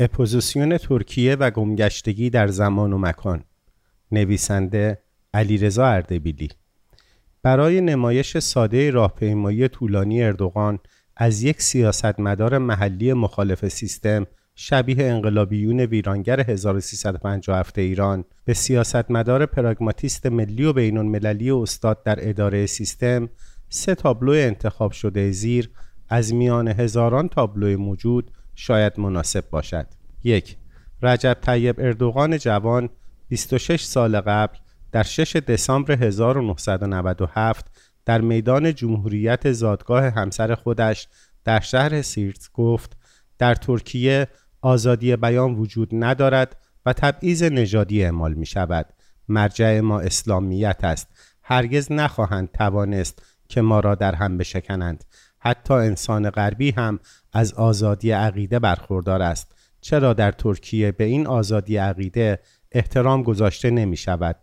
اپوزیسیون ترکیه و گمگشتگی در زمان و مکان. نویسنده علیرضا اردبیلی. برای نمایش ساده راهپیمایی طولانی اردوغان از یک سیاستمدار محلی مخالف سیستم شبیه انقلابیون ویرانگر 1357 ایران به سیاستمدار پراگماتیست ملی و بین المللی استاد در اداره سیستم سه تابلو انتخاب شده زیر از میان هزاران تابلو موجود شاید مناسب باشد. یک رجب طیب اردوغان جوان 26 سال قبل در 6 دسامبر 1997 در میدان جمهوریت زادگاه همسر خودش در شهر سیرت گفت در ترکیه آزادی بیان وجود ندارد و تبعیض نژادی اعمال می شود مرجع ما اسلامیت است. هرگز نخواهند توانست که ما را در هم بشکنند. حتی انسان غربی هم از آزادی عقیده برخوردار است. چرا در ترکیه به این آزادی عقیده احترام گذاشته نمی شود؟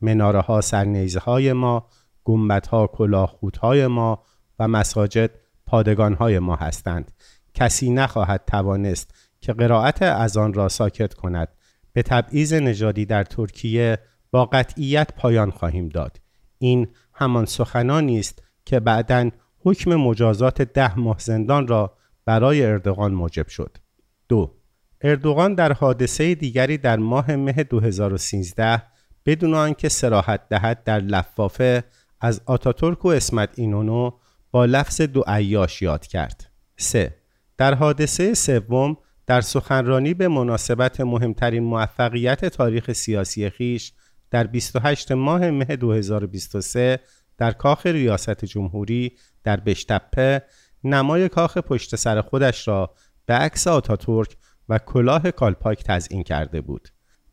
مناره ها سرنیزه های ما گمبت ها کلاهخوت های ما و مساجد پادگان های ما هستند. کسی نخواهد توانست که قرائت از آن را ساکت کند. به تبعیض نژادی در ترکیه با قطعیت پایان خواهیم داد. این همان سخنانی است که بعدا حکم مجازات ده ماه زندان را برای اردوغان موجب شد دو اردوغان در حادثه دیگری در ماه مه 2013 بدون آنکه سراحت دهد در لفافه از آتاتورک و اسمت اینونو با لفظ دو عیاش یاد کرد 3. در حادثه سوم در سخنرانی به مناسبت مهمترین موفقیت تاریخ سیاسی خیش در 28 ماه مه 2023 در کاخ ریاست جمهوری در بشتپه نمای کاخ پشت سر خودش را به عکس آتاتورک و کلاه کالپاک تزئین کرده بود.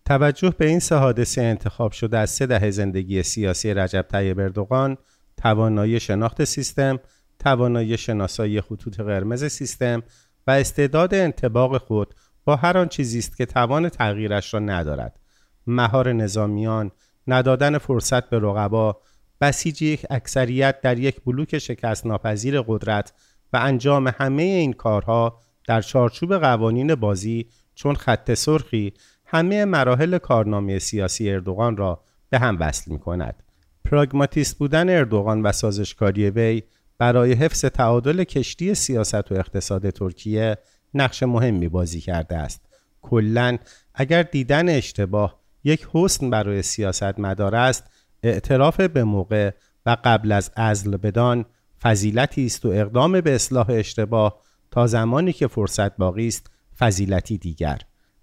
توجه به این سه حادثه انتخاب شده از سه دهه زندگی سیاسی رجب طیب اردوغان، توانایی شناخت سیستم، توانایی شناسایی خطوط قرمز سیستم و استعداد انتباق خود با هر آن چیزی است که توان تغییرش را ندارد. مهار نظامیان، ندادن فرصت به رقبا، بسیج یک اکثریت در یک بلوک شکست ناپذیر قدرت و انجام همه این کارها در چارچوب قوانین بازی چون خط سرخی همه مراحل کارنامه سیاسی اردوغان را به هم وصل می کند. پراگماتیست بودن اردوغان و سازشکاری وی برای حفظ تعادل کشتی سیاست و اقتصاد ترکیه نقش مهمی بازی کرده است. کلا اگر دیدن اشتباه یک حسن برای سیاست مدار است اعتراف به موقع و قبل از ازل بدان فضیلتی است و اقدام به اصلاح اشتباه تا زمانی که فرصت باقی است فضیلتی دیگر.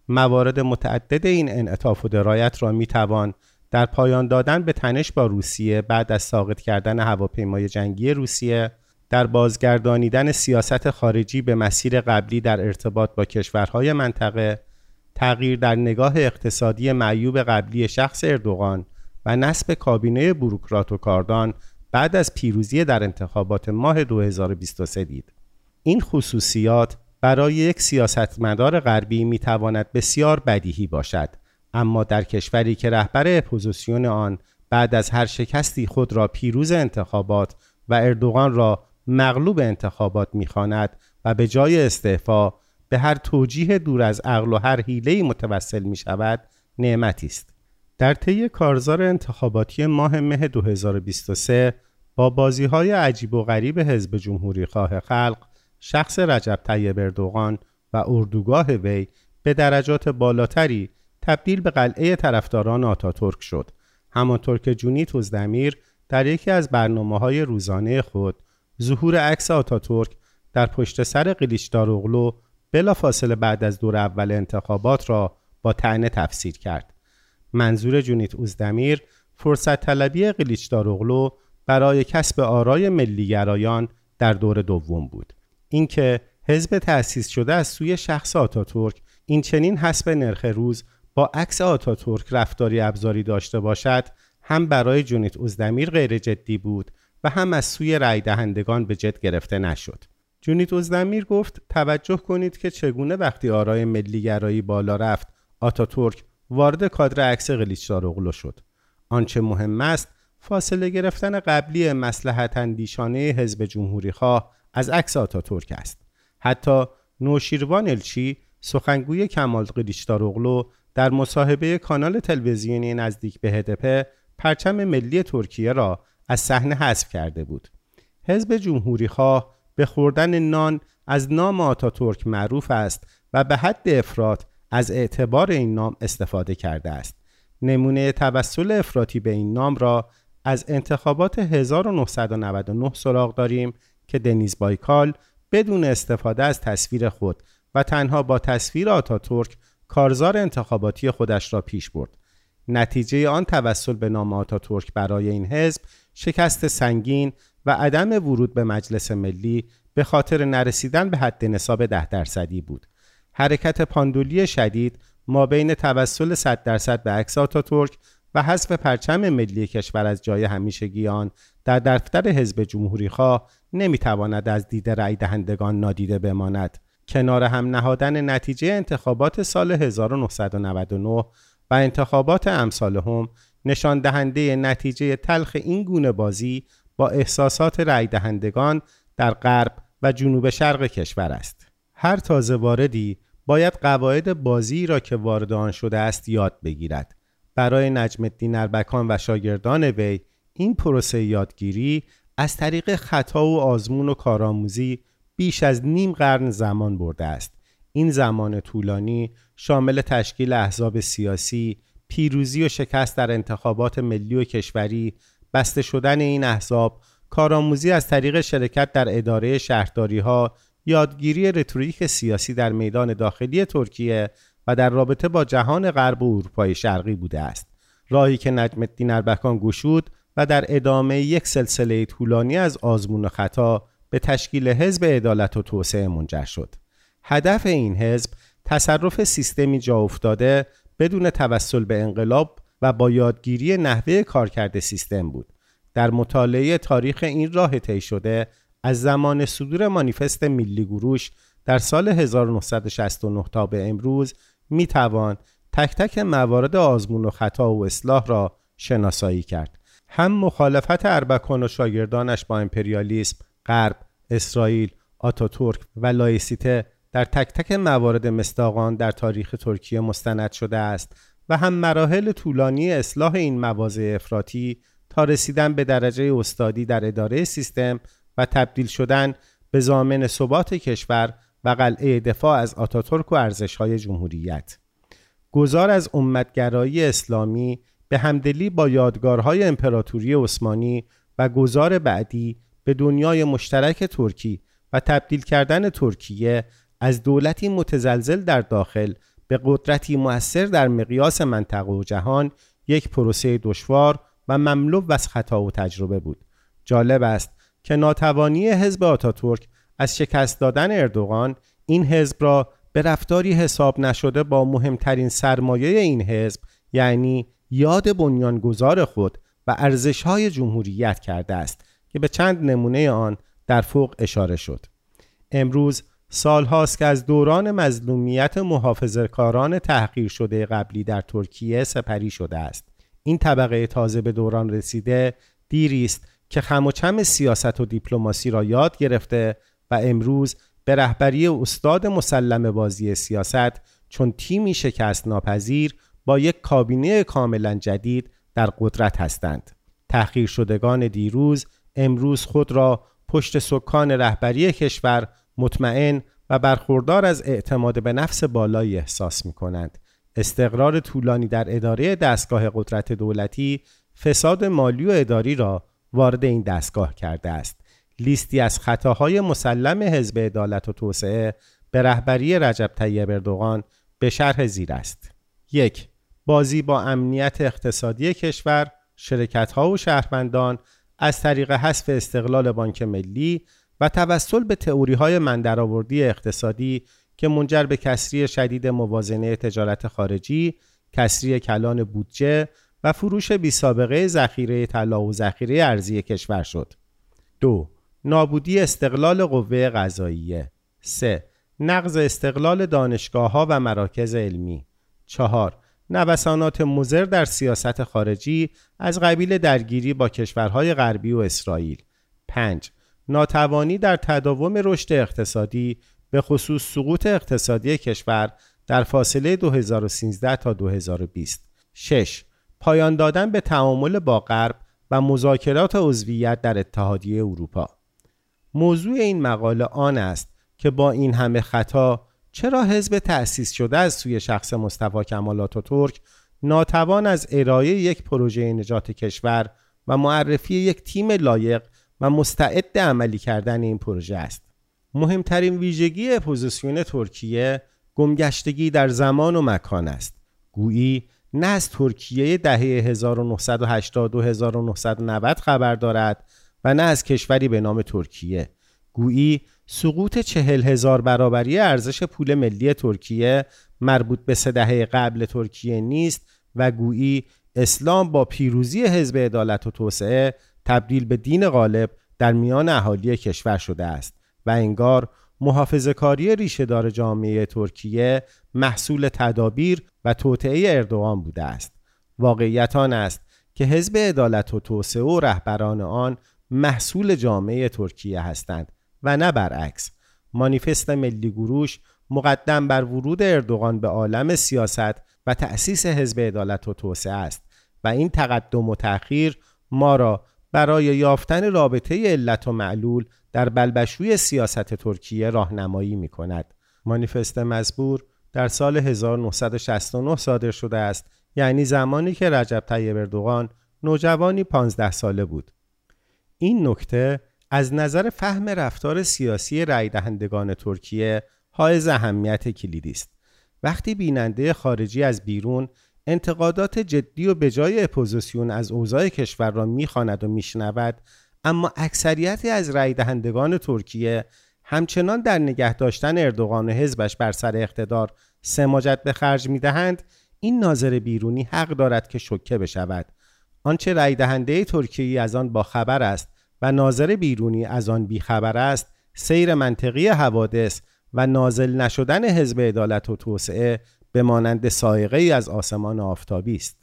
موارد متعدد این انعطاف و درایت را می توان در پایان دادن به تنش با روسیه بعد از ساقط کردن هواپیمای جنگی روسیه در بازگردانیدن سیاست خارجی به مسیر قبلی در ارتباط با کشورهای منطقه تغییر در نگاه اقتصادی معیوب قبلی شخص اردوغان و نصب کابینه بروکرات و کاردان بعد از پیروزی در انتخابات ماه 2023 دید. این خصوصیات برای یک سیاستمدار غربی می تواند بسیار بدیهی باشد اما در کشوری که رهبر اپوزیسیون آن بعد از هر شکستی خود را پیروز انتخابات و اردوغان را مغلوب انتخابات می‌خواند و به جای استعفا به هر توجیه دور از عقل و هر حیله‌ای متوسل می شود نعمتی است در طی کارزار انتخاباتی ماه مه 2023 با بازی های عجیب و غریب حزب جمهوری خواه خلق شخص رجب طیب اردوغان و اردوگاه وی به درجات بالاتری تبدیل به قلعه طرفداران آتاتورک شد. همانطور که جونی توزدمیر در یکی از برنامه های روزانه خود ظهور عکس آتاتورک در پشت سر قلیشدار اغلو بلا فاصله بعد از دور اول انتخابات را با تنه تفسیر کرد. منظور جونیت اوزدمیر فرصت طلبی قلیچداروغلو برای کسب آرای ملیگرایان در دور دوم بود اینکه حزب تأسیس شده از سوی شخص آتاتورک این چنین حسب نرخ روز با عکس آتاتورک رفتاری ابزاری داشته باشد هم برای جونیت اوزدمیر غیر جدی بود و هم از سوی رای دهندگان به جد گرفته نشد. جونیت اوزدمیر گفت توجه کنید که چگونه وقتی آرای ملیگرایی بالا رفت آتاتورک وارد کادر عکس قلیچدار شد آنچه مهم است فاصله گرفتن قبلی مسلحت اندیشانه حزب جمهوری خواه از عکس آتاتورک است حتی نوشیروان الچی سخنگوی کمال قلیچداروغلو در مصاحبه کانال تلویزیونی نزدیک به هدپه پرچم ملی ترکیه را از صحنه حذف کرده بود. حزب جمهوری خواه به خوردن نان از نام آتاتورک معروف است و به حد افراط از اعتبار این نام استفاده کرده است. نمونه توسل افراطی به این نام را از انتخابات 1999 سراغ داریم که دنیز بایکال بدون استفاده از تصویر خود و تنها با تصویر آتاتورک کارزار انتخاباتی خودش را پیش برد. نتیجه آن توسل به نام آتاتورک برای این حزب شکست سنگین و عدم ورود به مجلس ملی به خاطر نرسیدن به حد نصاب ده درصدی بود. حرکت پاندولی شدید ما بین توسل 100 درصد به عکس آتاتورک و حذف پرچم ملی کشور از جای همیشگی آن در دفتر حزب جمهوری خواه نمی‌تواند از دید رأی دهندگان نادیده بماند. کنار هم نهادن نتیجه انتخابات سال 1999 و انتخابات امثال هم نشان دهنده نتیجه تلخ این گونه بازی با احساسات رای دهندگان در غرب و جنوب شرق کشور است. هر تازه واردی باید قواعد بازی را که وارد آن شده است یاد بگیرد. برای نجم الدین اربکان و شاگردان وی این پروسه یادگیری از طریق خطا و آزمون و کارآموزی بیش از نیم قرن زمان برده است. این زمان طولانی شامل تشکیل احزاب سیاسی، پیروزی و شکست در انتخابات ملی و کشوری، بسته شدن این احزاب، کارآموزی از طریق شرکت در اداره شهرداری ها، یادگیری رتوریک سیاسی در میدان داخلی ترکیه و در رابطه با جهان غرب و اروپای شرقی بوده است. راهی که نجم الدین اربکان گشود و در ادامه یک سلسله طولانی از آزمون و خطا به تشکیل حزب عدالت و توسعه منجر شد. هدف این حزب تصرف سیستمی جا افتاده بدون توسل به انقلاب و با یادگیری نحوه کارکرد سیستم بود. در مطالعه تاریخ این راه طی شده از زمان صدور مانیفست ملی گروش در سال 1969 تا به امروز می توان تک تک موارد آزمون و خطا و اصلاح را شناسایی کرد. هم مخالفت اربکان و شاگردانش با امپریالیسم، غرب، اسرائیل، آتاتورک و لایسیته در تک تک موارد مصداق آن در تاریخ ترکیه مستند شده است و هم مراحل طولانی اصلاح این مواضع افراطی تا رسیدن به درجه استادی در اداره سیستم و تبدیل شدن به ضامن ثبات کشور و قلعه دفاع از آتاتورک و ارزش‌های جمهوریت. گذار از امت‌گرایی اسلامی به همدلی با یادگارهای امپراتوری عثمانی و گذار بعدی به دنیای مشترک ترکی و تبدیل کردن ترکیه از دولتی متزلزل در داخل به قدرتی موثر در مقیاس منطقه و جهان یک پروسه دشوار و مملو از خطا و تجربه بود. جالب است که ناتوانی حزب آتاتورک از شکست دادن اردوغان این حزب را به رفتاری حساب نشده با مهمترین سرمایه این حزب یعنی یاد بنیانگذار خود و ارزشهای جمهوریت کرده است که به چند نمونه آن در فوق اشاره شد. امروز سال هاست که از دوران مظلومیت محافظه‌کاران تحقیر شده قبلی در ترکیه سپری شده است. این طبقه تازه به دوران رسیده دیری است که خم و چم سیاست و دیپلماسی را یاد گرفته و امروز به رهبری استاد مسلم بازی سیاست چون تیمی شکست ناپذیر با یک کابینه کاملا جدید در قدرت هستند تحقیر شدگان دیروز امروز خود را پشت سکان رهبری کشور مطمئن و برخوردار از اعتماد به نفس بالایی احساس می کنند. استقرار طولانی در اداره دستگاه قدرت دولتی فساد مالی و اداری را وارد این دستگاه کرده است. لیستی از خطاهای مسلم حزب عدالت و توسعه به رهبری رجب طیب اردوغان به شرح زیر است. یک بازی با امنیت اقتصادی کشور، شرکت‌ها و شهروندان از طریق حذف استقلال بانک ملی و توسل به تئوری های مندرآوردی اقتصادی که منجر به کسری شدید موازنه تجارت خارجی، کسری کلان بودجه و فروش بی سابقه ذخیره طلا و ذخیره ارزی کشور شد. دو نابودی استقلال قوه قضاییه 3. نقض استقلال دانشگاه ها و مراکز علمی 4. نوسانات مزر در سیاست خارجی از قبیل درگیری با کشورهای غربی و اسرائیل 5. ناتوانی در تداوم رشد اقتصادی به خصوص سقوط اقتصادی کشور در فاصله 2013 تا 2020 6. پایان دادن به تعامل با غرب و مذاکرات عضویت در اتحادیه اروپا. موضوع این مقاله آن است که با این همه خطا چرا حزب تأسیس شده از سوی شخص مصطفی کمال آتاتورک ناتوان از ارائه یک پروژه نجات کشور و معرفی یک تیم لایق و مستعد عملی کردن این پروژه است؟ مهمترین ویژگی اپوزیسیون ترکیه گمگشتگی در زمان و مکان است. گویی نه از ترکیه دهه 1980 و 1990 خبر دارد و نه از کشوری به نام ترکیه. گویی سقوط چهل هزار برابری ارزش پول ملی ترکیه مربوط به سه دهه قبل ترکیه نیست و گویی اسلام با پیروزی حزب عدالت و توسعه تبدیل به دین غالب در میان اهالی کشور شده است و انگار محافظ کاری ریشهدار جامعه ترکیه محصول تدابیر و توطعه اردوغان بوده است. واقعیت آن است که حزب عدالت و توسعه و رهبران آن محصول جامعه ترکیه هستند و نه برعکس. مانیفست ملی گروش مقدم بر ورود اردوغان به عالم سیاست و تأسیس حزب عدالت و توسعه است و این تقدم و تأخیر ما را برای یافتن رابطه علت و معلول در بلبشوی سیاست ترکیه راهنمایی می کند. مانیفست مزبور در سال 1969 صادر شده است یعنی زمانی که رجب طیب اردوغان نوجوانی 15 ساله بود. این نکته از نظر فهم رفتار سیاسی رای دهندگان ترکیه حائز اهمیت کلیدی است. وقتی بیننده خارجی از بیرون انتقادات جدی و به جای اپوزیسیون از اوضاع کشور را می‌خواند و میشنود اما اکثریتی از رای دهندگان ترکیه همچنان در نگه داشتن اردوغان و حزبش بر سر اقتدار سماجت به خرج می‌دهند. این ناظر بیرونی حق دارد که شکه بشود. آنچه رای دهنده ترکیه از آن با خبر است و ناظر بیرونی از آن بیخبر است سیر منطقی حوادث و نازل نشدن حزب عدالت و توسعه به مانند صاعقه ای از آسمان آفتابی است.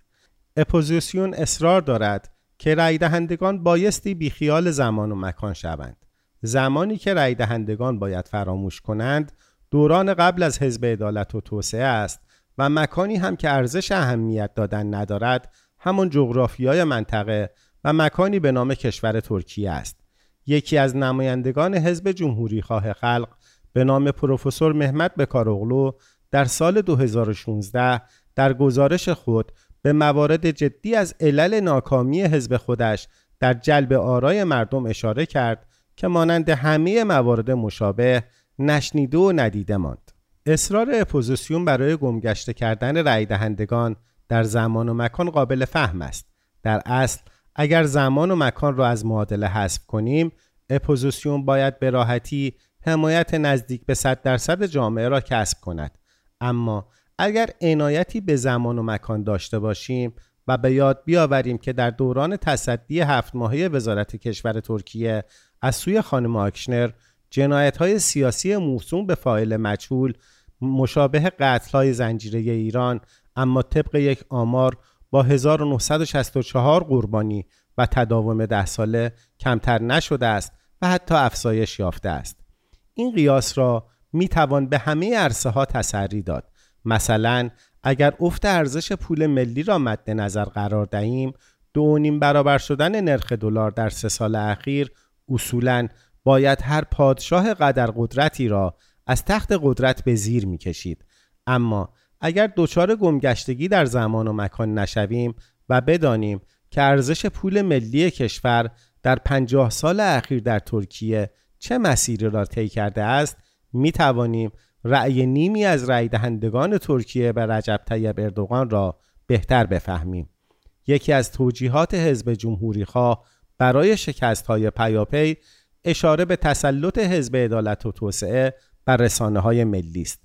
اپوزیسیون اصرار دارد که رای دهندگان بایستی بیخیال زمان و مکان شوند. زمانی که رای دهندگان باید فراموش کنند دوران قبل از حزب عدالت و توسعه است و مکانی هم که ارزش اهمیت دادن ندارد همان جغرافیای منطقه و مکانی به نام کشور ترکیه است. یکی از نمایندگان حزب جمهوری خواه خلق به نام پروفسور مهمت بکاروغلو در سال 2016 در گزارش خود به موارد جدی از علل ناکامی حزب خودش در جلب آرای مردم اشاره کرد که مانند همه موارد مشابه نشنیده و ندیده ماند. اصرار اپوزیسیون برای گمگشته کردن رای دهندگان در زمان و مکان قابل فهم است. در اصل اگر زمان و مکان را از معادله حذف کنیم اپوزیسیون باید به راحتی حمایت نزدیک به 100 درصد جامعه را کسب کند اما اگر عنایتی به زمان و مکان داشته باشیم و به یاد بیاوریم که در دوران تصدی هفت ماهه وزارت کشور ترکیه از سوی خانم آکشنر جنایت های سیاسی موسوم به فاعل مجهول مشابه قتل های زنجیره ایران اما طبق یک آمار با 1964 قربانی و تداوم ده ساله کمتر نشده است و حتی افزایش یافته است. این قیاس را می توان به همه عرصه ها تسری داد مثلا اگر افت ارزش پول ملی را مد نظر قرار دهیم دو نیم برابر شدن نرخ دلار در سه سال اخیر اصولا باید هر پادشاه قدر قدرتی را از تخت قدرت به زیر می کشید. اما اگر دچار گمگشتگی در زمان و مکان نشویم و بدانیم که ارزش پول ملی کشور در پنجاه سال اخیر در ترکیه چه مسیری را طی کرده است می توانیم رأی نیمی از رأی دهندگان ترکیه به رجب طیب اردوغان را بهتر بفهمیم. یکی از توجیهات حزب جمهوری خواه برای شکست های پیاپی اشاره به تسلط حزب عدالت و توسعه بر رسانه های ملی است.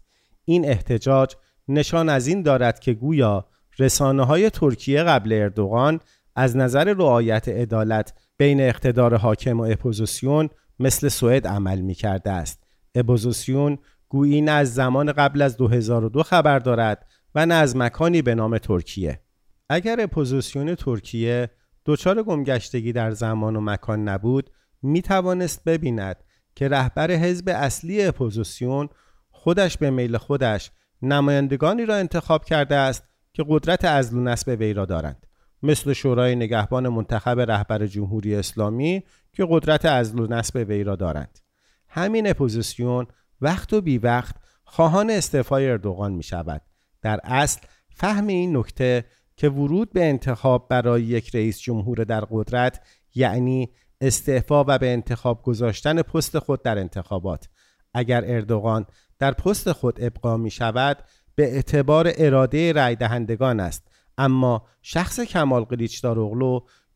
این احتجاج نشان از این دارد که گویا رسانه های ترکیه قبل اردوغان از نظر رعایت عدالت بین اقتدار حاکم و اپوزیسیون مثل سوئد عمل می کرده است. اپوزیسیون گویی نه از زمان قبل از 2002 خبر دارد و نه از مکانی به نام ترکیه. اگر اپوزیسیون ترکیه دچار گمگشتگی در زمان و مکان نبود می توانست ببیند که رهبر حزب اصلی اپوزیسیون خودش به میل خودش نمایندگانی را انتخاب کرده است که قدرت عزل و نصب وی را دارند. مثل شورای نگهبان منتخب رهبر جمهوری اسلامی که قدرت عزل و نصب وی را دارند. همین اپوزیسیون وقت و بی وقت خواهان استعفای اردوغان می شود در اصل فهم این نکته که ورود به انتخاب برای یک رئیس جمهور در قدرت یعنی استعفا و به انتخاب گذاشتن پست خود در انتخابات. اگر اردوغان در پست خود ابقا می شود به اعتبار اراده رای دهندگان است. اما شخص کمال قلیچدار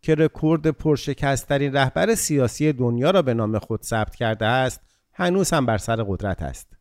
که رکورد پرشکستترین رهبر سیاسی دنیا را به نام خود ثبت کرده است هنوز هم بر سر قدرت است.